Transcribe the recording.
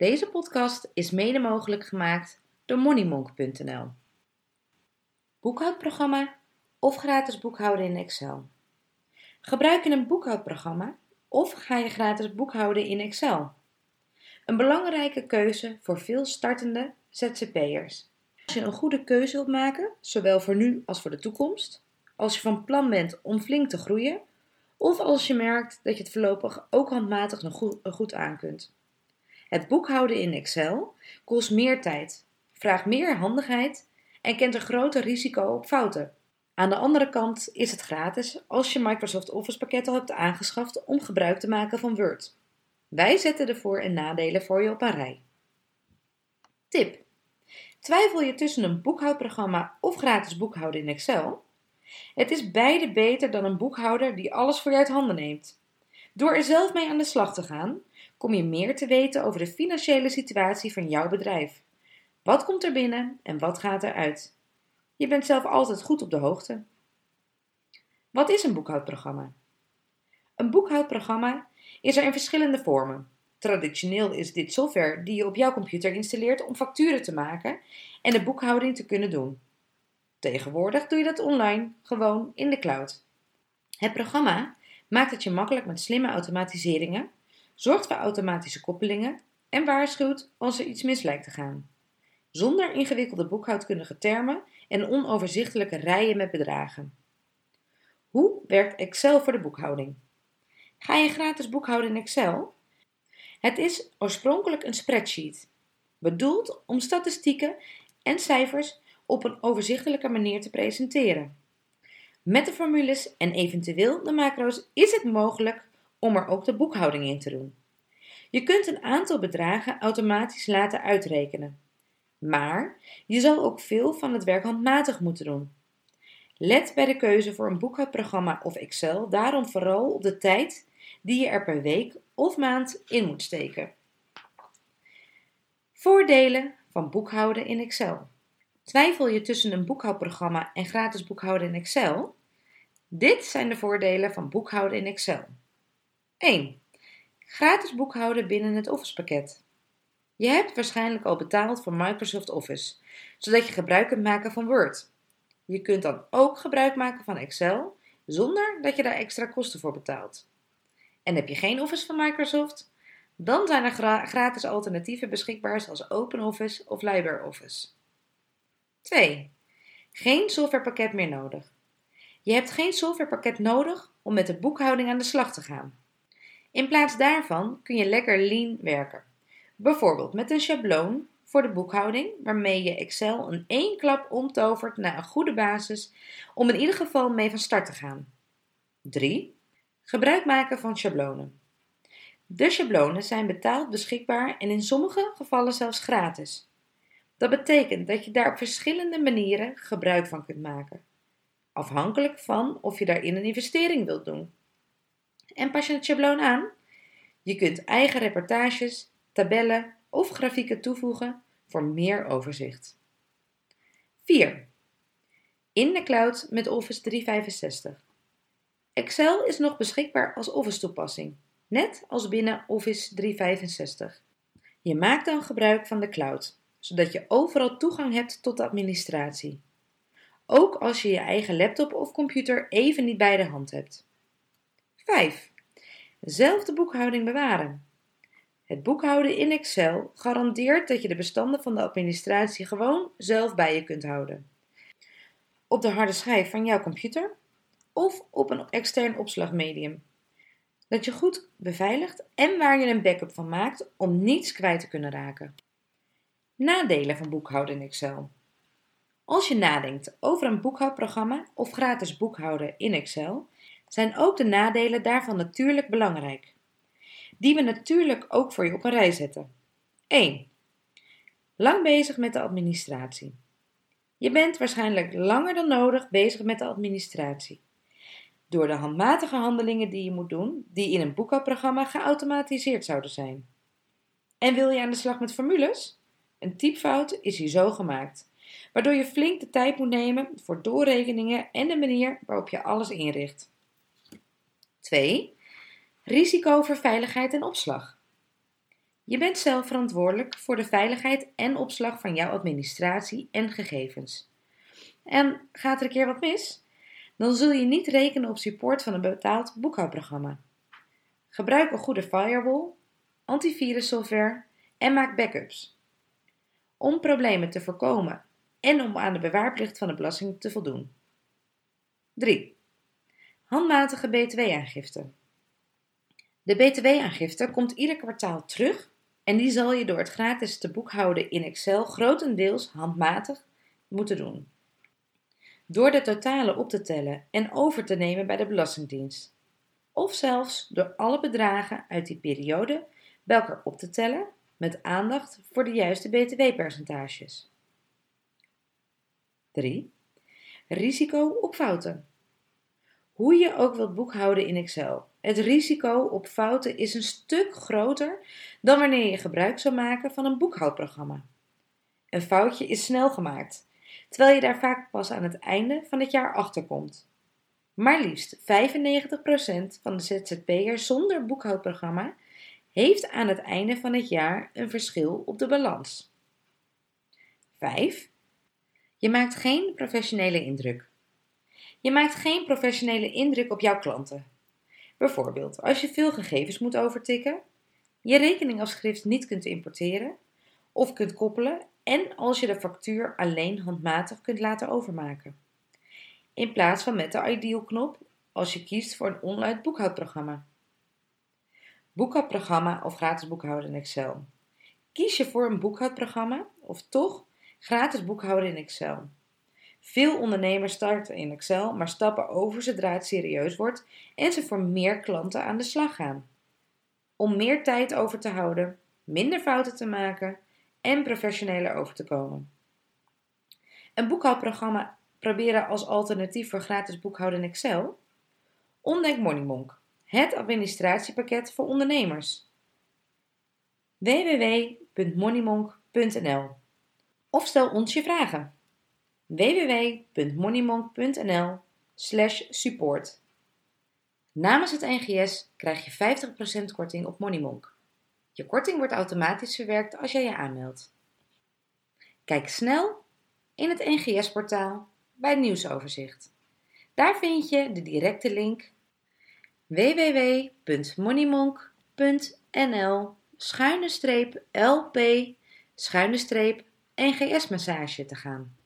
Deze podcast is mede mogelijk gemaakt door moneymonk.nl. Boekhoudprogramma of gratis boekhouden in Excel. Gebruik je een boekhoudprogramma of ga je gratis boekhouden in Excel? Een belangrijke keuze voor veel startende ZZP'ers. Als je een goede keuze wilt maken, zowel voor nu als voor de toekomst, als je van plan bent om flink te groeien, of als je merkt dat je het voorlopig ook handmatig nog goed, goed aan kunt. Het boekhouden in Excel kost meer tijd, vraagt meer handigheid en kent een groter risico op fouten. Aan de andere kant is het gratis als je Microsoft Office pakket al hebt aangeschaft om gebruik te maken van Word. Wij zetten de voor- en nadelen voor je op een rij. Tip. Twijfel je tussen een boekhoudprogramma of gratis boekhouden in Excel? Het is beide beter dan een boekhouder die alles voor je uit handen neemt. Door er zelf mee aan de slag te gaan, kom je meer te weten over de financiële situatie van jouw bedrijf. Wat komt er binnen en wat gaat eruit? Je bent zelf altijd goed op de hoogte. Wat is een boekhoudprogramma? Een boekhoudprogramma is er in verschillende vormen. Traditioneel is dit software die je op jouw computer installeert om facturen te maken en de boekhouding te kunnen doen. Tegenwoordig doe je dat online, gewoon in de cloud. Het programma maakt het je makkelijk met slimme automatiseringen, zorgt voor automatische koppelingen en waarschuwt als er iets mis lijkt te gaan. Zonder ingewikkelde boekhoudkundige termen en onoverzichtelijke rijen met bedragen. Hoe werkt Excel voor de boekhouding? Ga je gratis boekhouden in Excel? Het is oorspronkelijk een spreadsheet, bedoeld om statistieken en cijfers op een overzichtelijke manier te presenteren. Met de formules en eventueel de macro's is het mogelijk om er ook de boekhouding in te doen. Je kunt een aantal bedragen automatisch laten uitrekenen, maar je zal ook veel van het werk handmatig moeten doen. Let bij de keuze voor een boekhoudprogramma of Excel daarom vooral op de tijd die je er per week of maand in moet steken. Voordelen van boekhouden in Excel. Twijfel je tussen een boekhoudprogramma en gratis boekhouden in Excel? Dit zijn de voordelen van boekhouden in Excel. 1. Gratis boekhouden binnen het Office pakket. Je hebt waarschijnlijk al betaald voor Microsoft Office, zodat je gebruik kunt maken van Word. Je kunt dan ook gebruik maken van Excel zonder dat je daar extra kosten voor betaalt. En heb je geen Office van Microsoft? Dan zijn er gratis alternatieven beschikbaar zoals OpenOffice of LibreOffice. 2. Geen softwarepakket meer nodig. Je hebt geen softwarepakket nodig om met de boekhouding aan de slag te gaan. In plaats daarvan kun je lekker lean werken. Bijvoorbeeld met een schabloon voor de boekhouding, waarmee je Excel in één klap omtovert naar een goede basis om in ieder geval mee van start te gaan. 3. Gebruik maken van schablonen. De schablonen zijn betaald beschikbaar en in sommige gevallen zelfs gratis. Dat betekent dat je daar op verschillende manieren gebruik van kunt maken, afhankelijk van of je daarin een investering wilt doen. En pas je het schabloon aan? Je kunt eigen reportages, tabellen of grafieken toevoegen voor meer overzicht. 4. In de cloud met Office 365. Excel is nog beschikbaar als Office-toepassing, net als binnen Office 365. Je maakt dan gebruik van de cloud, zodat je overal toegang hebt tot de administratie. Ook als je je eigen laptop of computer even niet bij de hand hebt. 5. Zelf de boekhouding bewaren. Het boekhouden in Excel garandeert dat je de bestanden van de administratie gewoon zelf bij je kunt houden. Op de harde schijf van jouw computer of op een extern opslagmedium. Dat je goed beveiligt en waar je een backup van maakt om niets kwijt te kunnen raken. Nadelen van boekhouden in Excel. Als je nadenkt over een boekhoudprogramma of gratis boekhouden in Excel, zijn ook de nadelen daarvan natuurlijk belangrijk. Die we natuurlijk ook voor je op een rij zetten. 1. Lang bezig met de administratie. Je bent waarschijnlijk langer dan nodig bezig met de administratie. Door de handmatige handelingen die je moet doen, die in een boekhoudprogramma geautomatiseerd zouden zijn. En wil je aan de slag met formules? Een typfout is hier zo gemaakt, waardoor je flink de tijd moet nemen voor doorrekeningen en de manier waarop je alles inricht. 2. Risico voor veiligheid en opslag. Je bent zelf verantwoordelijk voor de veiligheid en opslag van jouw administratie en gegevens. En gaat er een keer wat mis? Dan zul je niet rekenen op support van een betaald boekhoudprogramma. Gebruik een goede firewall, antivirussoftware en maak backups. Om problemen te voorkomen en om aan de bewaarplicht van de belasting te voldoen. 3. Handmatige btw-aangifte. De btw-aangifte komt ieder kwartaal terug en die zal je door het gratis te boekhouden in Excel grotendeels handmatig moeten doen. Door de totalen op te tellen en over te nemen bij de Belastingdienst. Of zelfs door alle bedragen uit die periode bij elkaar op te tellen met aandacht voor de juiste btw-percentages. 3. Risico op fouten. Hoe je ook wilt boekhouden in Excel. Het risico op fouten is een stuk groter dan wanneer je gebruik zou maken van een boekhoudprogramma. Een foutje is snel gemaakt, terwijl je daar vaak pas aan het einde van het jaar achter komt. Maar liefst 95% van de ZZP'ers zonder boekhoudprogramma heeft aan het einde van het jaar een verschil op de balans. 5. Je maakt geen professionele indruk. Je maakt geen professionele indruk op jouw klanten. Bijvoorbeeld als je veel gegevens moet overtikken, je rekeningafschrift niet kunt importeren of kunt koppelen en als je de factuur alleen handmatig kunt laten overmaken. In plaats van met de Ideal-knop als je kiest voor een online boekhoudprogramma. Boekhoudprogramma of gratis boekhouden in Excel. Kies je voor een boekhoudprogramma of toch gratis boekhouden in Excel? Veel ondernemers starten in Excel, maar stappen over zodra het serieus wordt en ze voor meer klanten aan de slag gaan. Om meer tijd over te houden, minder fouten te maken en professioneler over te komen. Een boekhoudprogramma proberen als alternatief voor gratis boekhouden in Excel? Ontdek Moneymonk, het administratiepakket voor ondernemers. www.moneymonk.nl Of stel ons je vragen www.moneymonk.nl support. Namens het NGS krijg je 50% korting op Moneymonk. Je korting wordt automatisch verwerkt als jij je aanmeldt. Kijk snel in het NGS-portaal bij het nieuwsoverzicht. Daar vind je de directe link www.moneymonk.nl schuine streep lp schuine streep NGS massage te gaan.